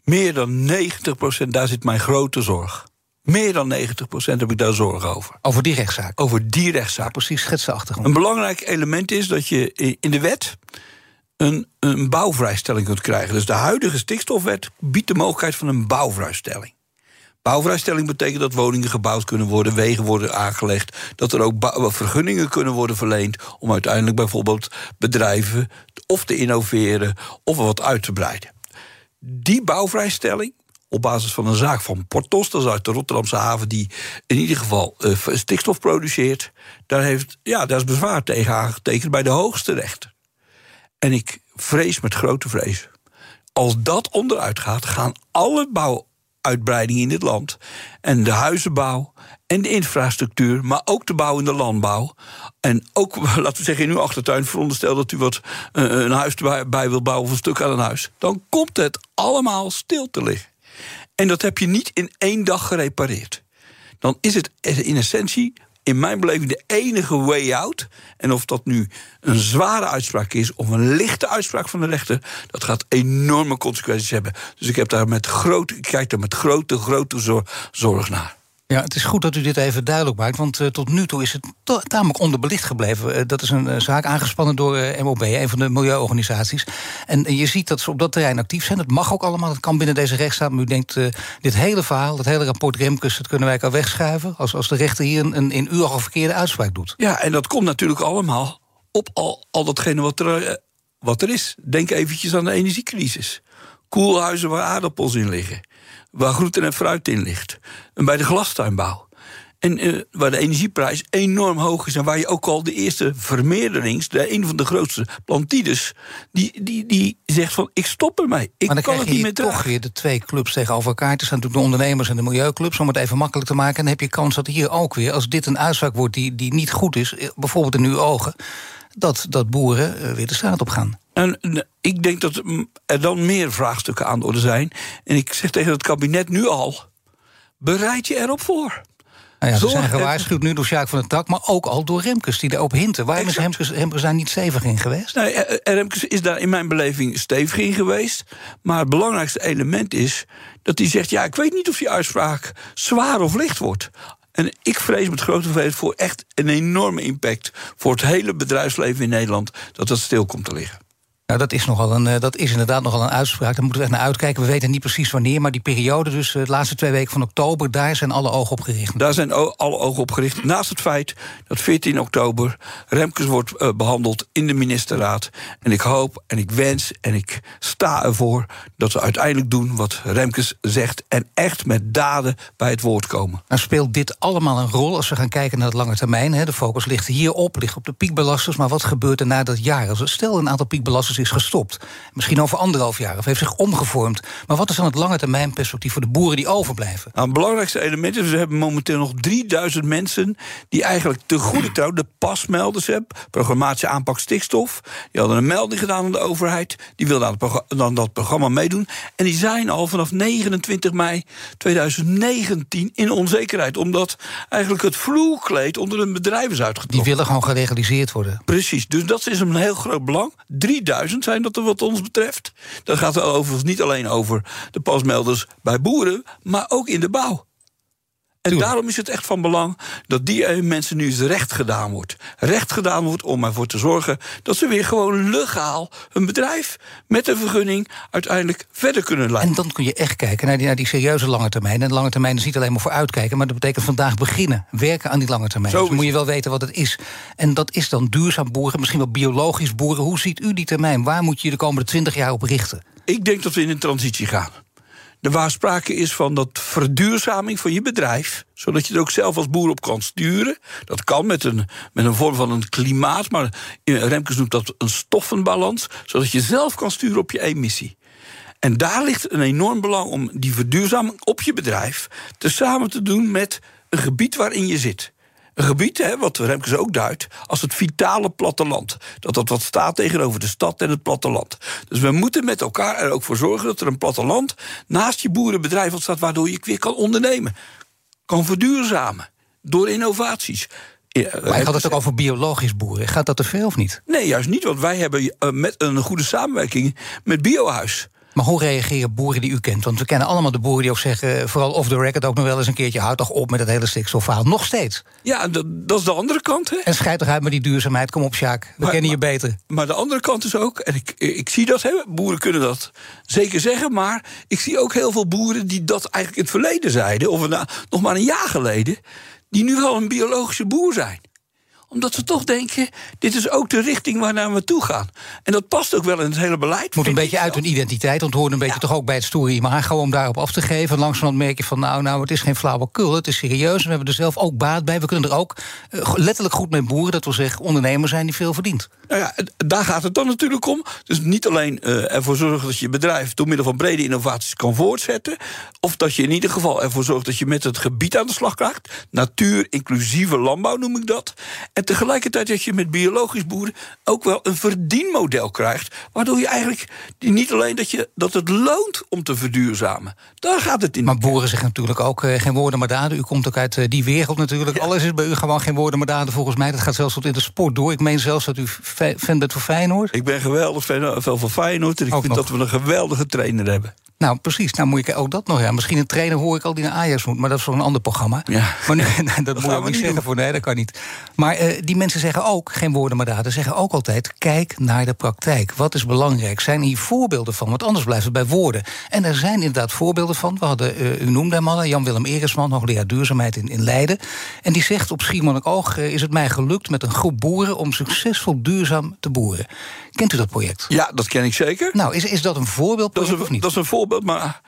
Speaker 3: meer dan 90% Daar zit mijn grote zorg. Meer dan 90% heb ik daar zorgen over.
Speaker 2: Over die rechtszaak.
Speaker 3: Over die rechtszaak.
Speaker 2: Precies, schets de achtergrond.
Speaker 3: Een belangrijk element is dat je in de wet een, een bouwvrijstelling kunt krijgen. Dus de huidige stikstofwet biedt de mogelijkheid van een bouwvrijstelling. Bouwvrijstelling betekent dat woningen gebouwd kunnen worden, wegen worden aangelegd, dat er ook bou- vergunningen kunnen worden verleend om uiteindelijk bijvoorbeeld bedrijven of te innoveren of wat uit te breiden. Die bouwvrijstelling, op basis van een zaak van Portos, dat is uit de Rotterdamse haven, die in ieder geval eh, stikstof produceert, daar, heeft, ja, daar is bezwaar tegen aangetekend bij de hoogste rechter. En ik vrees met grote vrees. Als dat onderuit gaat, gaan alle bouwuitbreidingen in dit land. En de huizenbouw en de infrastructuur, maar ook de bouw in de landbouw. En ook, laten we zeggen, in uw achtertuin, veronderstel dat u wat eh, een huis bij wil bouwen of een stuk aan een huis. Dan komt het allemaal stil te liggen. En dat heb je niet in één dag gerepareerd. Dan is het in essentie in mijn beleving de enige way out. En of dat nu een zware uitspraak is of een lichte uitspraak van de rechter, dat gaat enorme consequenties hebben. Dus ik heb daar met grote, ik kijk daar met grote, grote zor- zorg naar.
Speaker 2: Ja, het is goed dat u dit even duidelijk maakt. Want uh, tot nu toe is het tamelijk onderbelicht gebleven. Uh, dat is een uh, zaak aangespannen door MOB, een van de milieuorganisaties. En je ziet dat ze op dat terrein actief zijn. Dat mag ook allemaal, dat kan binnen deze rechtsstaat. Maar u denkt, dit hele verhaal, dat hele rapport Remkes... dat kunnen wij al wegschuiven als, als de rechter hier een, in uw ogen verkeerde uitspraak doet.
Speaker 3: Ja, en dat komt natuurlijk allemaal op al, al datgene wat er, wat er is. Denk eventjes aan de energiecrisis. Koelhuizen waar aardappels in liggen waar groente en fruit in ligt. En bij de glastuinbouw. En uh, waar de energieprijs enorm hoog is. En waar je ook al de eerste vermeerderings, de een van de grootste plantides, die, die, die zegt van ik stop ermee. Ik
Speaker 2: maar dan
Speaker 3: kan
Speaker 2: krijg
Speaker 3: het
Speaker 2: je
Speaker 3: niet meer
Speaker 2: toch
Speaker 3: dragen.
Speaker 2: weer de twee clubs tegenover elkaar te staan. De ondernemers en de milieuclubs, om het even makkelijk te maken. En dan heb je kans dat hier ook weer, als dit een uitspraak wordt die, die niet goed is, eh, bijvoorbeeld in uw ogen, dat, dat boeren uh, weer de straat op gaan.
Speaker 3: En ik denk dat er dan meer vraagstukken aan de orde zijn. En ik zeg tegen het kabinet nu al: bereid je erop voor.
Speaker 2: Nou ja, ze zijn gewaarschuwd nu door Sjaak van der Tak, maar ook al door Remkes, die daarop hinten. Waarom is Remkes, Remkes daar niet stevig in geweest?
Speaker 3: Nee, Remkes is daar in mijn beleving stevig in geweest. Maar het belangrijkste element is dat hij zegt: ja, ik weet niet of die uitspraak zwaar of licht wordt. En ik vrees met grote vervelend voor echt een enorme impact voor het hele bedrijfsleven in Nederland dat dat stil komt te liggen.
Speaker 2: Nou, dat is, nogal een, dat is inderdaad nogal een uitspraak. Daar moeten we echt naar uitkijken. We weten niet precies wanneer, maar die periode, dus de laatste twee weken van oktober, daar zijn alle ogen op gericht.
Speaker 3: Daar zijn alle ogen op gericht. Naast het feit dat 14 oktober Remkes wordt uh, behandeld in de ministerraad. En ik hoop en ik wens en ik sta ervoor dat we uiteindelijk doen wat Remkes zegt. En echt met daden bij het woord komen.
Speaker 2: Nou, speelt dit allemaal een rol als we gaan kijken naar het lange termijn? Hè? De focus ligt hierop, ligt op de piekbelasters. Maar wat gebeurt er na dat jaar? Als er stel een aantal piekbelasters is gestopt. Misschien over anderhalf jaar of heeft zich omgevormd. Maar wat is dan het lange termijn perspectief voor de boeren die overblijven?
Speaker 3: Nou, het belangrijkste element is: we hebben momenteel nog 3000 mensen die eigenlijk te goede trouw de pasmelders hebben. Programmatie aanpak stikstof. Die hadden een melding gedaan aan de overheid. Die wilden aan, dat programma meedoen. En die zijn al vanaf 29 mei 2019 in onzekerheid. Omdat eigenlijk het vloerkleed onder een bedrijf is uitgetrokken.
Speaker 2: Die willen gewoon gelegaliseerd worden.
Speaker 3: Precies. Dus dat is een heel groot belang. 3000 zijn dat er wat ons betreft. Dat gaat overigens niet alleen over de pasmelders bij boeren, maar ook in de bouw. En daarom is het echt van belang dat die mensen nu eens recht gedaan wordt. Recht gedaan wordt om ervoor te zorgen dat ze weer gewoon legaal hun bedrijf met een vergunning uiteindelijk verder kunnen leiden.
Speaker 2: En dan kun je echt kijken naar die, naar die serieuze lange termijn. En de lange termijn is niet alleen maar voor uitkijken, maar dat betekent vandaag beginnen. Werken aan die lange termijn.
Speaker 3: Zo
Speaker 2: dus moet je wel weten wat het is. En dat is dan duurzaam boeren, misschien wel biologisch boeren. Hoe ziet u die termijn? Waar moet je de komende twintig jaar op richten?
Speaker 3: Ik denk dat we in een transitie gaan. Er waar sprake is van dat verduurzaming van je bedrijf, zodat je er ook zelf als boer op kan sturen. Dat kan met een, met een vorm van een klimaat, maar Remkes noemt dat een stoffenbalans, zodat je zelf kan sturen op je emissie. En daar ligt een enorm belang om die verduurzaming op je bedrijf te samen te doen met een gebied waarin je zit. Een gebied, hè, wat Remkes ook duidt, als het vitale platteland. Dat dat wat staat tegenover de stad en het platteland. Dus we moeten met elkaar er ook voor zorgen dat er een platteland naast je boerenbedrijf ontstaat, waardoor je weer kan ondernemen. Kan verduurzamen. Door innovaties.
Speaker 2: Maar ik had het ook over biologisch boeren. Gaat dat te veel of niet?
Speaker 3: Nee, juist niet. Want wij hebben uh, met een goede samenwerking met Biohuis.
Speaker 2: Maar hoe reageren boeren die u kent? Want we kennen allemaal de boeren die ook zeggen, vooral off the record ook nog wel eens een keertje, houd toch op met het hele stikstofverhaal. Nog steeds.
Speaker 3: Ja, dat, dat is de andere kant. Hè?
Speaker 2: En scheid toch uit met die duurzaamheid. Kom op, Sjaak. We
Speaker 3: maar,
Speaker 2: kennen je beter.
Speaker 3: Maar de andere kant is ook, en ik, ik zie dat, hè, boeren kunnen dat zeker zeggen, maar ik zie ook heel veel boeren die dat eigenlijk in het verleden zeiden, of nog maar een jaar geleden, die nu wel een biologische boer zijn omdat ze toch denken, dit is ook de richting waar we toe gaan. En dat past ook wel in het hele beleid.
Speaker 2: Moet een beetje uit hun identiteit, want het hoort een beetje ja. toch ook bij het stoere imago om daarop af te geven. Langzamerhand merk je van, nou, nou, het is geen flauwekul, het is serieus. En we hebben er zelf ook baat bij. We kunnen er ook uh, letterlijk goed mee boeren, dat wil zeggen ondernemers zijn die veel verdient.
Speaker 3: Nou ja, daar gaat het dan natuurlijk om. Dus niet alleen uh, ervoor zorgen dat je bedrijf door middel van brede innovaties kan voortzetten. Of dat je in ieder geval ervoor zorgt dat je met het gebied aan de slag krijgt. Natuur, inclusieve landbouw noem ik dat. En tegelijkertijd dat je met biologisch boeren ook wel een verdienmodel krijgt. Waardoor je eigenlijk niet alleen dat, je, dat het loont om te verduurzamen. Daar gaat het in.
Speaker 2: Maar boeren zeggen natuurlijk ook uh, geen woorden maar daden. U komt ook uit uh, die wereld natuurlijk. Ja. Alles is bij u gewoon geen woorden maar daden volgens mij. Dat gaat zelfs tot in de sport door. Ik meen zelfs dat u fan bent voor Feyenoord.
Speaker 3: Ik ben geweldig fan van Feyenoord. En ik ook vind nog. dat we een geweldige trainer hebben.
Speaker 2: Nou, precies. Nou moet ik ook dat nog. Ja. Misschien een trainer hoor ik al die naar Ajax moet, maar dat is voor een ander programma.
Speaker 3: Ja.
Speaker 2: Maar nu, dat, moet ik
Speaker 3: we
Speaker 2: niet zeggen
Speaker 3: doen.
Speaker 2: voor nee, dat kan niet. Maar eh, die mensen zeggen ook, geen woorden maar daden, zeggen ook altijd: kijk naar de praktijk. Wat is belangrijk? Zijn hier voorbeelden van? Want anders blijft het bij woorden. En er zijn inderdaad voorbeelden van. We hadden, eh, u noemde hem al, Jan-Willem Eresman, hoogleraar duurzaamheid in, in Leiden. En die zegt op Schiermonnikoog eh, is het mij gelukt met een groep boeren om succesvol duurzaam te boeren. Kent u dat project?
Speaker 3: Ja, dat ken ik zeker.
Speaker 2: Nou, is, is dat een
Speaker 3: Dat is
Speaker 2: voorbeeldproject
Speaker 3: een,
Speaker 2: of niet?
Speaker 3: dat is een voorbeeld, maar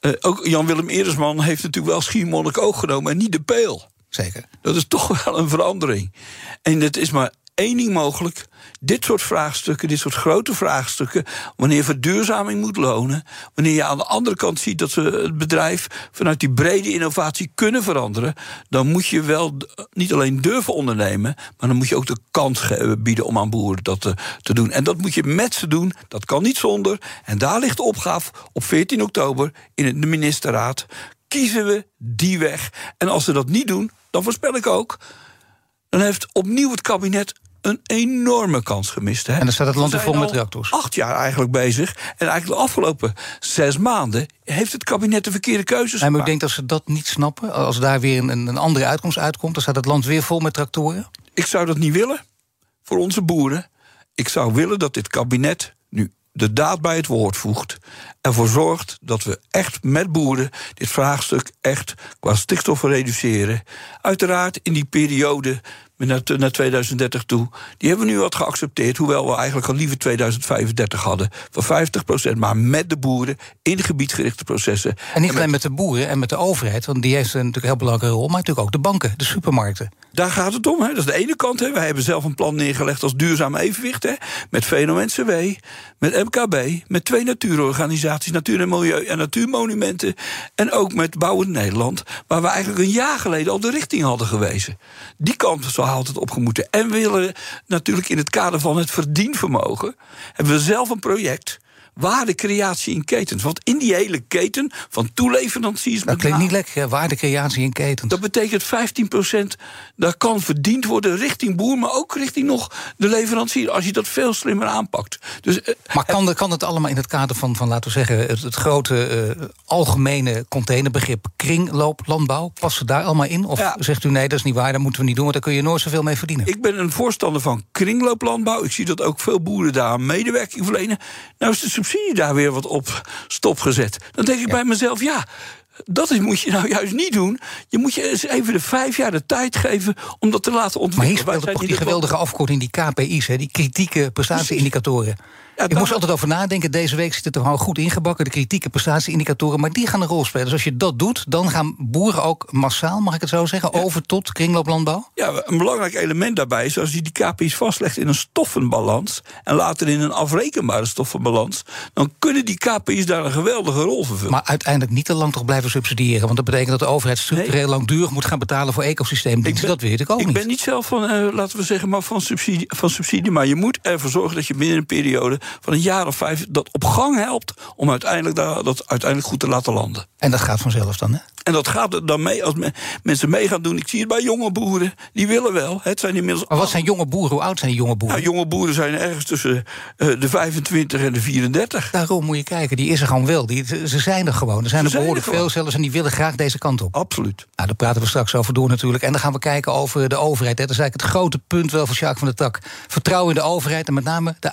Speaker 3: eh, ook Jan-Willem Eresman heeft natuurlijk wel Schiermonnik genomen en niet de peel.
Speaker 2: Zeker.
Speaker 3: Dat is toch wel een verandering. En het is maar één ding mogelijk. Dit soort vraagstukken, dit soort grote vraagstukken... wanneer verduurzaming moet lonen... wanneer je aan de andere kant ziet dat ze het bedrijf... vanuit die brede innovatie kunnen veranderen... dan moet je wel niet alleen durven ondernemen... maar dan moet je ook de kans ge- bieden om aan boeren dat te, te doen. En dat moet je met ze doen, dat kan niet zonder. En daar ligt de opgave op 14 oktober in de ministerraad... kiezen we die weg. En als ze dat niet doen, dan voorspel ik ook dan heeft opnieuw het kabinet een enorme kans gemist. Hè?
Speaker 2: En dan staat het land
Speaker 3: We
Speaker 2: weer vol met
Speaker 3: al
Speaker 2: reactors.
Speaker 3: Acht jaar eigenlijk bezig. En eigenlijk de afgelopen zes maanden heeft het kabinet de verkeerde keuzes
Speaker 2: En maar
Speaker 3: gemaakt.
Speaker 2: ik denk dat ze dat niet snappen. Als daar weer een, een andere uitkomst uitkomt, dan staat het land weer vol met tractoren.
Speaker 3: Ik zou dat niet willen voor onze boeren. Ik zou willen dat dit kabinet nu de daad bij het woord voegt. Ervoor zorgt dat we echt met boeren dit vraagstuk echt qua stikstof reduceren. Uiteraard in die periode naar, naar 2030 toe. Die hebben we nu wat geaccepteerd. Hoewel we eigenlijk al liever 2035 hadden. Van 50% maar met de boeren in gebiedgerichte processen.
Speaker 2: En niet alleen met de boeren en met de overheid, want die heeft een natuurlijk een heel belangrijke rol, maar natuurlijk ook de banken, de supermarkten.
Speaker 3: Daar gaat het om. Hè. Dat is de ene kant. Hè. Wij hebben zelf een plan neergelegd als duurzaam evenwicht. Hè. Met VNO-NCW, met MKB, met twee natuurorganisaties... Natuur en Milieu en Natuurmonumenten... en ook met Bouwend Nederland... waar we eigenlijk een jaar geleden al de richting hadden gewezen. Die kant altijd opgemoeten. En we willen natuurlijk in het kader van het verdienvermogen... hebben we zelf een project... Waardecreatie in ketens. Want in die hele keten van toeleveranciers...
Speaker 2: Dat klinkt niet lekker, waardecreatie in ketens.
Speaker 3: dat betekent 15% daar kan verdiend worden richting boer, maar ook richting nog de leverancier. Als je dat veel slimmer aanpakt. Dus, eh,
Speaker 2: Maar kan, de- kan het allemaal in het kader van, van laten we zeggen, het, het grote eh, algemene containerbegrip kringlooplandbouw? Passen daar allemaal in? Of
Speaker 3: Ja.
Speaker 2: zegt u nee, dat is niet waar, dat moeten we niet doen, want daar kun je nooit zoveel mee verdienen?
Speaker 3: ik ben een voorstander van kringlooplandbouw. Ik zie dat ook veel boeren daar medewerking verlenen. Nou is de subsidie daar weer wat op stopgezet. Dan denk ik bij mezelf, ja. Dat is, moet je nou juist niet doen. Je moet je eens even de vijf jaar de tijd geven om dat te laten
Speaker 2: Maar
Speaker 3: ontwikkelen.
Speaker 2: hier speelde
Speaker 3: zijn
Speaker 2: toch die geweldige afkorting, die KPI's, hè, die kritieke prestatieindicatoren.
Speaker 3: Ja,
Speaker 2: ik moest altijd over nadenken. Deze week zit het er gewoon goed ingebakken, de kritieke prestatieindicatoren. Maar die gaan een rol spelen. Dus als je dat doet, dan gaan boeren ook massaal, mag ik het zo zeggen, over tot kringlooplandbouw?
Speaker 3: Ja, een belangrijk element daarbij is als je die KPI's vastlegt in een stoffenbalans en later in een afrekenbare stoffenbalans, dan kunnen die KPI's daar een geweldige rol vervullen.
Speaker 2: Maar uiteindelijk niet te lang toch blijven subsidiëren. Want dat betekent dat de overheid structureel langdurig moet gaan betalen voor ecosysteemdiensten. Dat weet ik ook
Speaker 3: ik
Speaker 2: niet.
Speaker 3: ben niet zelf van, eh, laten we zeggen, maar van subsidie, van subsidie. Maar je moet ervoor zorgen dat je binnen een periode van een jaar of vijf dat op gang helpt om uiteindelijk daar, dat uiteindelijk goed te laten landen.
Speaker 2: En dat gaat vanzelf dan, hè?
Speaker 3: En dat gaat er dan mee als me- mensen mee gaan doen. Ik zie het bij jonge boeren, die willen wel. Het zijn inmiddels.
Speaker 2: Maar wat zijn jonge boeren? Hoe oud zijn die jonge boeren?
Speaker 3: Nou, jonge boeren zijn ergens tussen eh, de 25 en de 34.
Speaker 2: Daarom moet je kijken, die is er gewoon wel. Die, ze zijn er gewoon. Er zijn
Speaker 3: Ze
Speaker 2: er
Speaker 3: zijn
Speaker 2: behoorlijk veel zelfs en die willen graag deze kant op.
Speaker 3: Absoluut.
Speaker 2: Nou, daar praten we straks over door natuurlijk. En dan gaan we kijken over de overheid. hè. Dat is eigenlijk het grote punt wel van Sjaak van der Tak. Vertrouwen in de overheid en met name de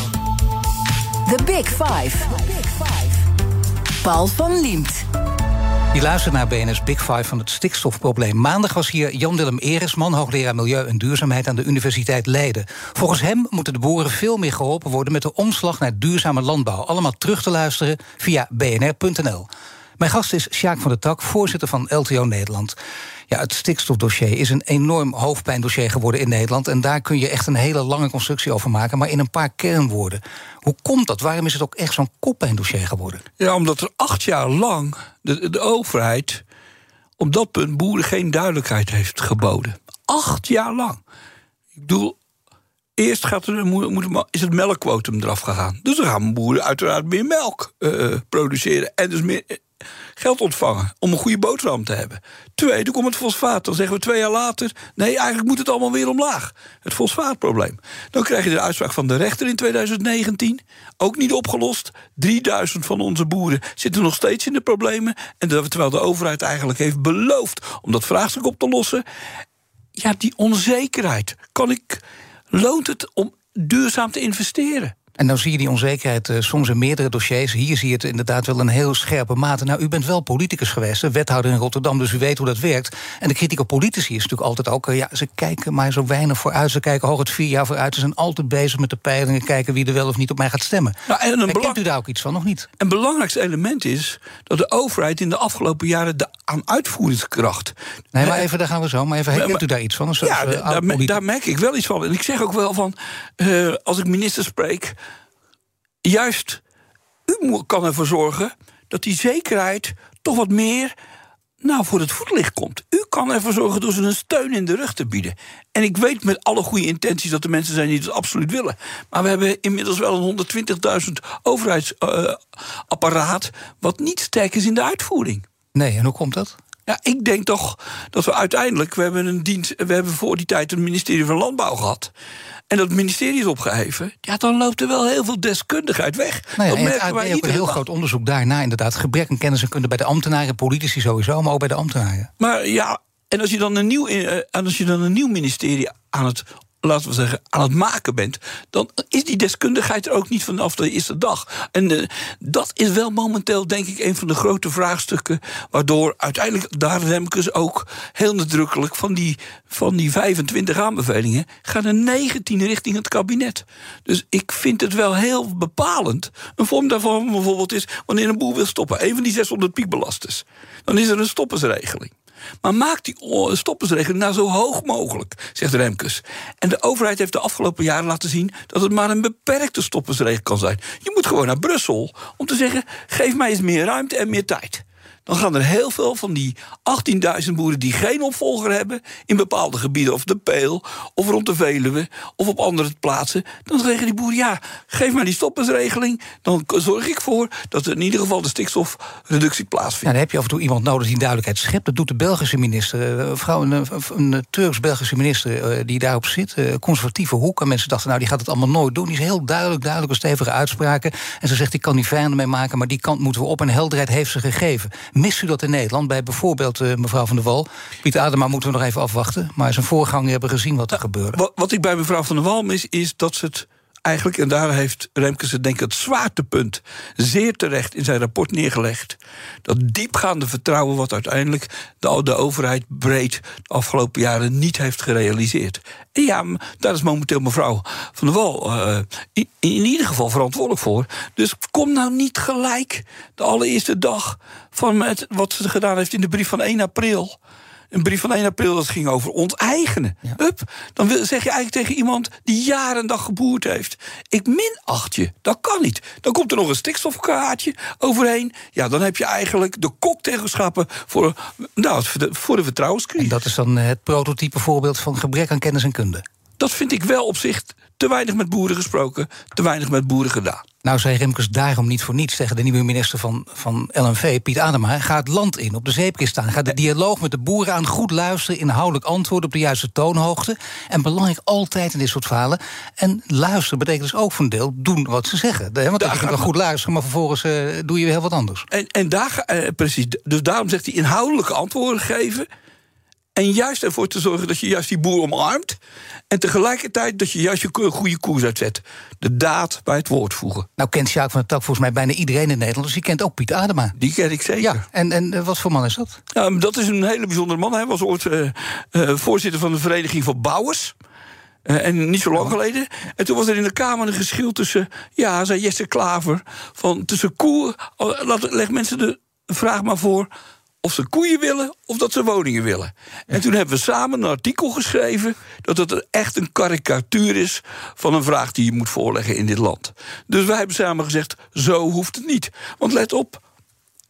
Speaker 1: The Big Five. Paul van Liemt.
Speaker 2: Je luistert naar BNS Big Five van het stikstofprobleem. Maandag was hier Jan-Willem Eresman, hoogleraar Milieu en Duurzaamheid aan de Universiteit Leiden. Volgens hem moeten de boeren veel meer geholpen worden met de omslag naar duurzame landbouw. Allemaal terug te luisteren via bnr.nl. Mijn gast is Sjaak van der Tak, voorzitter van LTO Nederland. Ja, het stikstofdossier is een enorm hoofdpijndossier geworden in Nederland. En daar kun je echt een hele lange constructie over maken, maar in een paar kernwoorden. Hoe komt dat? Waarom is het ook echt zo'n koppijndossier geworden?
Speaker 3: Ja, omdat er acht jaar lang de, overheid op dat punt boeren geen duidelijkheid heeft geboden. Acht jaar lang. Ik bedoel, eerst gaat er, moet, is het melkquotum eraf gegaan. Dus dan gaan boeren uiteraard meer melk uh, produceren. En dus meer geld ontvangen om een goede boterham te hebben. Twee, toen komt het fosfaat. Dan zeggen we twee jaar later... nee, eigenlijk moet het allemaal weer omlaag. Het fosfaatprobleem. Dan krijg je de uitspraak van de rechter in 2019. Ook niet opgelost. 3000 van onze boeren zitten nog steeds in de problemen. En terwijl de overheid eigenlijk heeft beloofd... om dat vraagstuk op te lossen. Ja, die onzekerheid. Kan ik, loont het om duurzaam te investeren?
Speaker 2: En dan zie je die onzekerheid uh, soms in meerdere dossiers. Hier zie je het inderdaad wel een heel scherpe mate. Nou, u bent wel politicus geweest, wethouder in Rotterdam, dus u weet hoe dat werkt. En de kritiek op politici is natuurlijk altijd ook... Uh, ja, ze kijken maar zo weinig vooruit. Ze kijken hoog het vier jaar vooruit. Ze zijn altijd bezig met de peilingen, kijken wie er wel of niet op mij gaat stemmen. Nou, en een Herkent u daar ook iets van, nog niet?
Speaker 3: Een belangrijkste element is dat de overheid in de afgelopen jaren... de aan uitvoeringskracht...
Speaker 2: Nee, maar even, daar gaan we zo. Maar even, herkent u daar iets van?
Speaker 3: ja, daar, daar, merk ik wel iets van. En ik zeg ook wel van, als ik minister spreek juist u kan ervoor zorgen dat die zekerheid toch wat meer nou, voor het voetlicht komt. U kan ervoor zorgen door ze een steun in de rug te bieden. En ik weet met alle goede intenties dat er mensen zijn die het absoluut willen. Maar we hebben inmiddels wel een 120.000 overheidsapparaat... wat niet sterk is in de uitvoering.
Speaker 2: Nee, en hoe komt dat?
Speaker 3: Ja, ik denk toch dat we uiteindelijk... We hebben, een dienst, we hebben voor die tijd een ministerie van Landbouw gehad en dat ministerie is opgeheven... ja, dan loopt er wel heel veel deskundigheid weg.
Speaker 2: Nou ja, dat merken ook een heel groot onderzoek daarna inderdaad. Gebrek aan kennis en kunde bij de ambtenaren, politici sowieso... maar ook bij de ambtenaren.
Speaker 3: Maar ja, en als je dan een nieuw, eh, als je dan een nieuw ministerie aan het laten we zeggen, aan het maken bent, dan is die deskundigheid er ook niet vanaf de eerste dag. En uh, dat is wel momenteel, denk ik, een van de grote vraagstukken, waardoor uiteindelijk daar Remkes ook heel nadrukkelijk van die, van die 25 aanbevelingen gaan er 19 richting het kabinet. Dus ik vind het wel heel bepalend. Een vorm daarvan bijvoorbeeld is wanneer een boer wil stoppen, een van die 600 piekbelasters, dan is er een stoppersregeling. Maar maak die stoppersregeling nou zo hoog mogelijk, zegt Remkes. En de overheid heeft de afgelopen jaren laten zien dat het maar een beperkte stoppersregeling kan zijn. Je moet gewoon naar Brussel om te zeggen: geef mij eens meer ruimte en meer tijd dan gaan er heel veel van die 18.000 boeren die geen opvolger hebben in bepaalde gebieden, of de Peel, of rond de Veluwe, of op andere plaatsen. Dan zeggen die boeren: ja, geef mij die stoppersregeling. Dan zorg ik voor dat er in ieder geval de stikstofreductie plaatsvindt.
Speaker 2: Dan heb je af en toe iemand nodig die duidelijkheid schept. Dat doet de Belgische minister, een, vrouw, een, een Turks-Belgische minister eh, die daarop zit, eh, conservatieve hoek. En mensen dachten: nou, die gaat het allemaal nooit doen. Die is heel duidelijk, duidelijke, stevige uitspraken. En ze zegt: ik kan die vijanden mee maken, maar die kant moeten we op. En helderheid heeft ze gegeven. Mist u dat in Nederland bij bijvoorbeeld uh, mevrouw Van der Wal? Pieter Adema moeten we nog even afwachten. Maar zijn voorganger hebben gezien wat er gebeurde.
Speaker 3: Wat, wat ik bij mevrouw Van der Wal mis, is dat ze het eigenlijk, en daar heeft Remkes het denk ik het zwaartepunt zeer terecht in zijn rapport neergelegd. Dat diepgaande vertrouwen wat uiteindelijk de, overheid breed de afgelopen jaren niet heeft gerealiseerd. En ja, daar is momenteel mevrouw Van der Wal in, in, ieder geval verantwoordelijk voor. Dus kom nou niet gelijk de allereerste dag van met wat ze gedaan heeft in de brief van 1 april een brief van 1 april dat ging over onteigenen. Ja. Up, dan wil, zeg je eigenlijk tegen iemand die jaren en dag geboerd heeft: Ik minacht je. Dat kan niet. Dan komt er nog een stikstofkaartje overheen. Ja, dan heb je eigenlijk de cocktail geschapen voor, nou, voor de vertrouwenscrisis.
Speaker 2: En dat is dan het prototype voorbeeld van gebrek aan kennis en kunde.
Speaker 3: Dat vind ik wel op zich te weinig met boeren gesproken, te weinig met boeren gedaan.
Speaker 2: Nou zei Remkes daarom niet voor niets tegen de nieuwe minister van, van LNV, Piet Adema. Ga het land in, op de zeepkist staan. Ga de dialoog met de boeren aan, goed luisteren, inhoudelijk antwoorden op de juiste toonhoogte. En belangrijk altijd in dit soort verhalen. En luisteren betekent dus ook voor een deel doen wat ze zeggen. Want je kunt wel goed luisteren, maar vervolgens uh, doe je weer heel wat anders.
Speaker 3: En, en daar, uh, precies, dus daarom zegt hij inhoudelijke antwoorden geven. En juist ervoor te zorgen dat je juist die boer omarmt. En tegelijkertijd dat je juist je goede koers uitzet. De daad bij het woord voegen.
Speaker 2: Nou kent Sjaak van der Tak volgens mij bijna iedereen in Nederland. Dus die kent ook Piet Adema.
Speaker 3: Die ken ik zeker.
Speaker 2: Ja, en, en eh, wat voor man is dat?
Speaker 3: Dat is een hele bijzondere man. Hij was ooit uh, uh, voorzitter van de Vereniging van Bouwers. Uh, en niet zo lang geleden. En toen was er in de Kamer een geschil tussen. Ja, zei Jesse Klaver. Van tussen koe. Laat, leg mensen de vraag maar voor of ze koeien willen of dat ze woningen willen. En toen hebben we samen een artikel geschreven dat het echt een karikatuur is van een vraag die je moet voorleggen in dit land. Dus wij hebben samen gezegd: zo hoeft het niet. Want let op,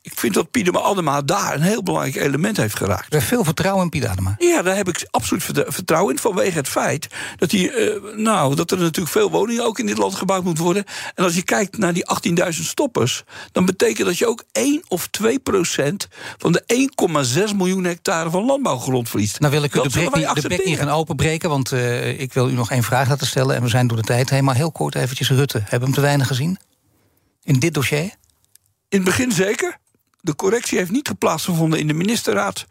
Speaker 3: ik vind dat Piedema Adema daar een heel belangrijk element heeft geraakt.
Speaker 2: Er is veel vertrouwen in Piet Adema.
Speaker 3: Ja, daar heb ik absoluut vertrouwen in. Vanwege het feit dat, die, uh, nou, dat er natuurlijk veel woningen ook in dit land gebouwd moeten worden. En als je kijkt naar die 18.000 stoppers, dan betekent dat je ook 1 of 2 procent van de 1,6 miljoen hectare van landbouwgrond verliest.
Speaker 2: Nou wil ik u de bek, niet, de bek niet gaan openbreken, want uh, ik wil u nog één vraag laten stellen. En we zijn door de tijd helemaal heel kort eventjes Rutte. Hebben we hem te weinig gezien? In dit dossier?
Speaker 3: In het begin zeker de correctie heeft niet geplaatsgevonden in de ministerraad.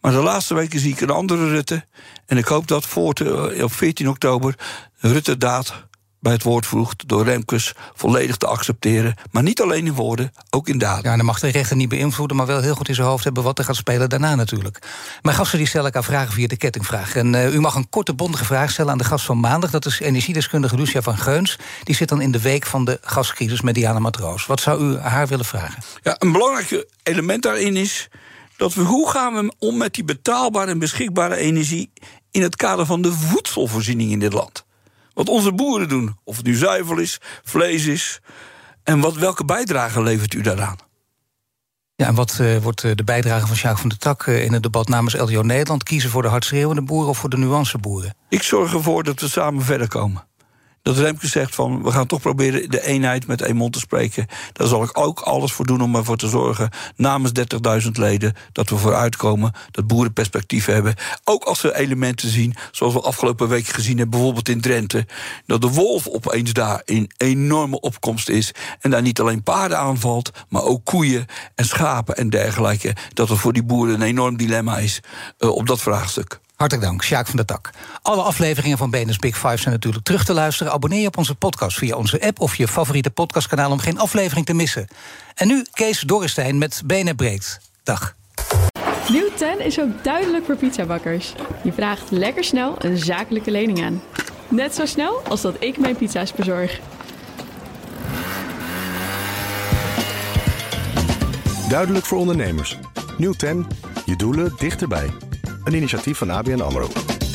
Speaker 3: Maar de laatste weken zie ik een andere Rutte. En ik hoop dat voor te, op 14 oktober Rutte daad bij het woord voegt door Remkes volledig te accepteren. Maar niet alleen in woorden, ook in daden.
Speaker 2: Ja, dan mag de rechter niet beïnvloeden, maar wel heel goed in zijn hoofd hebben wat er gaat spelen daarna natuurlijk. Mijn gasten die stellen elkaar vragen via de kettingvraag. En uh, u mag een korte bondige vraag stellen aan de gast van maandag. Dat is energiedeskundige Lucia van Geuns. Die zit dan in de week van de gascrisis met Diana Matroos. Wat zou u haar willen vragen?
Speaker 3: Ja, een belangrijk element daarin is dat we hoe gaan we om met die betaalbare en beschikbare energie in het kader van de voedselvoorziening in dit land. Wat onze boeren doen. Of het nu zuivel is, vlees is. En wat, welke bijdrage levert u daaraan?
Speaker 2: Ja, en wat uh, wordt uh, de bijdrage van Sjaak van der Tak uh, in het debat namens LDO Nederland? Kiezen voor de hardschreeuwende boeren of voor de nuanceboeren?
Speaker 3: Ik zorg ervoor dat we samen verder komen dat Remke zegt van we gaan toch proberen de eenheid met één mond te spreken. Daar zal ik ook alles voor doen om ervoor te zorgen namens 30.000 leden dat we vooruitkomen, dat boerenperspectief hebben. Ook als we elementen zien, zoals we afgelopen week gezien hebben, bijvoorbeeld in Drenthe, dat de wolf opeens daar in enorme opkomst is en daar niet alleen paarden aanvalt, maar ook koeien en schapen en dergelijke. Dat er voor die boeren een enorm dilemma is uh, op dat vraagstuk.
Speaker 2: Hartelijk dank, Sjaak van der Tak. Alle afleveringen van BNS Big Five zijn natuurlijk terug te luisteren. Abonneer je op onze podcast via onze app of je favoriete podcastkanaal... om geen aflevering te missen. En nu Kees Dorrestein met BNR Breed. Dag.
Speaker 5: Nieuw 10 is ook duidelijk voor pizzabakkers. Je vraagt lekker snel een zakelijke lening aan. Net zo snel als dat ik mijn pizza's bezorg.
Speaker 6: Duidelijk voor ondernemers. Nieuw 10, je doelen dichterbij. Een initiatief van ABN AMRO.